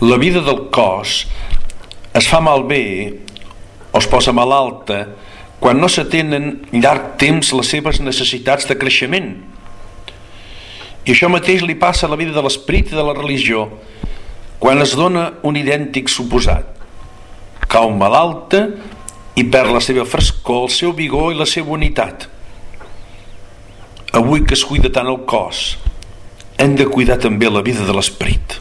La vida del cos es fa malbé o es posa malalta quan no s'atenen llarg temps les seves necessitats de creixement. I això mateix li passa a la vida de l'esperit i de la religió quan es dona un idèntic suposat. Cau malalta i perd la seva frescor, el seu vigor i la seva unitat. Avui que es cuida tant el cos, hem de cuidar també la vida de l'esperit.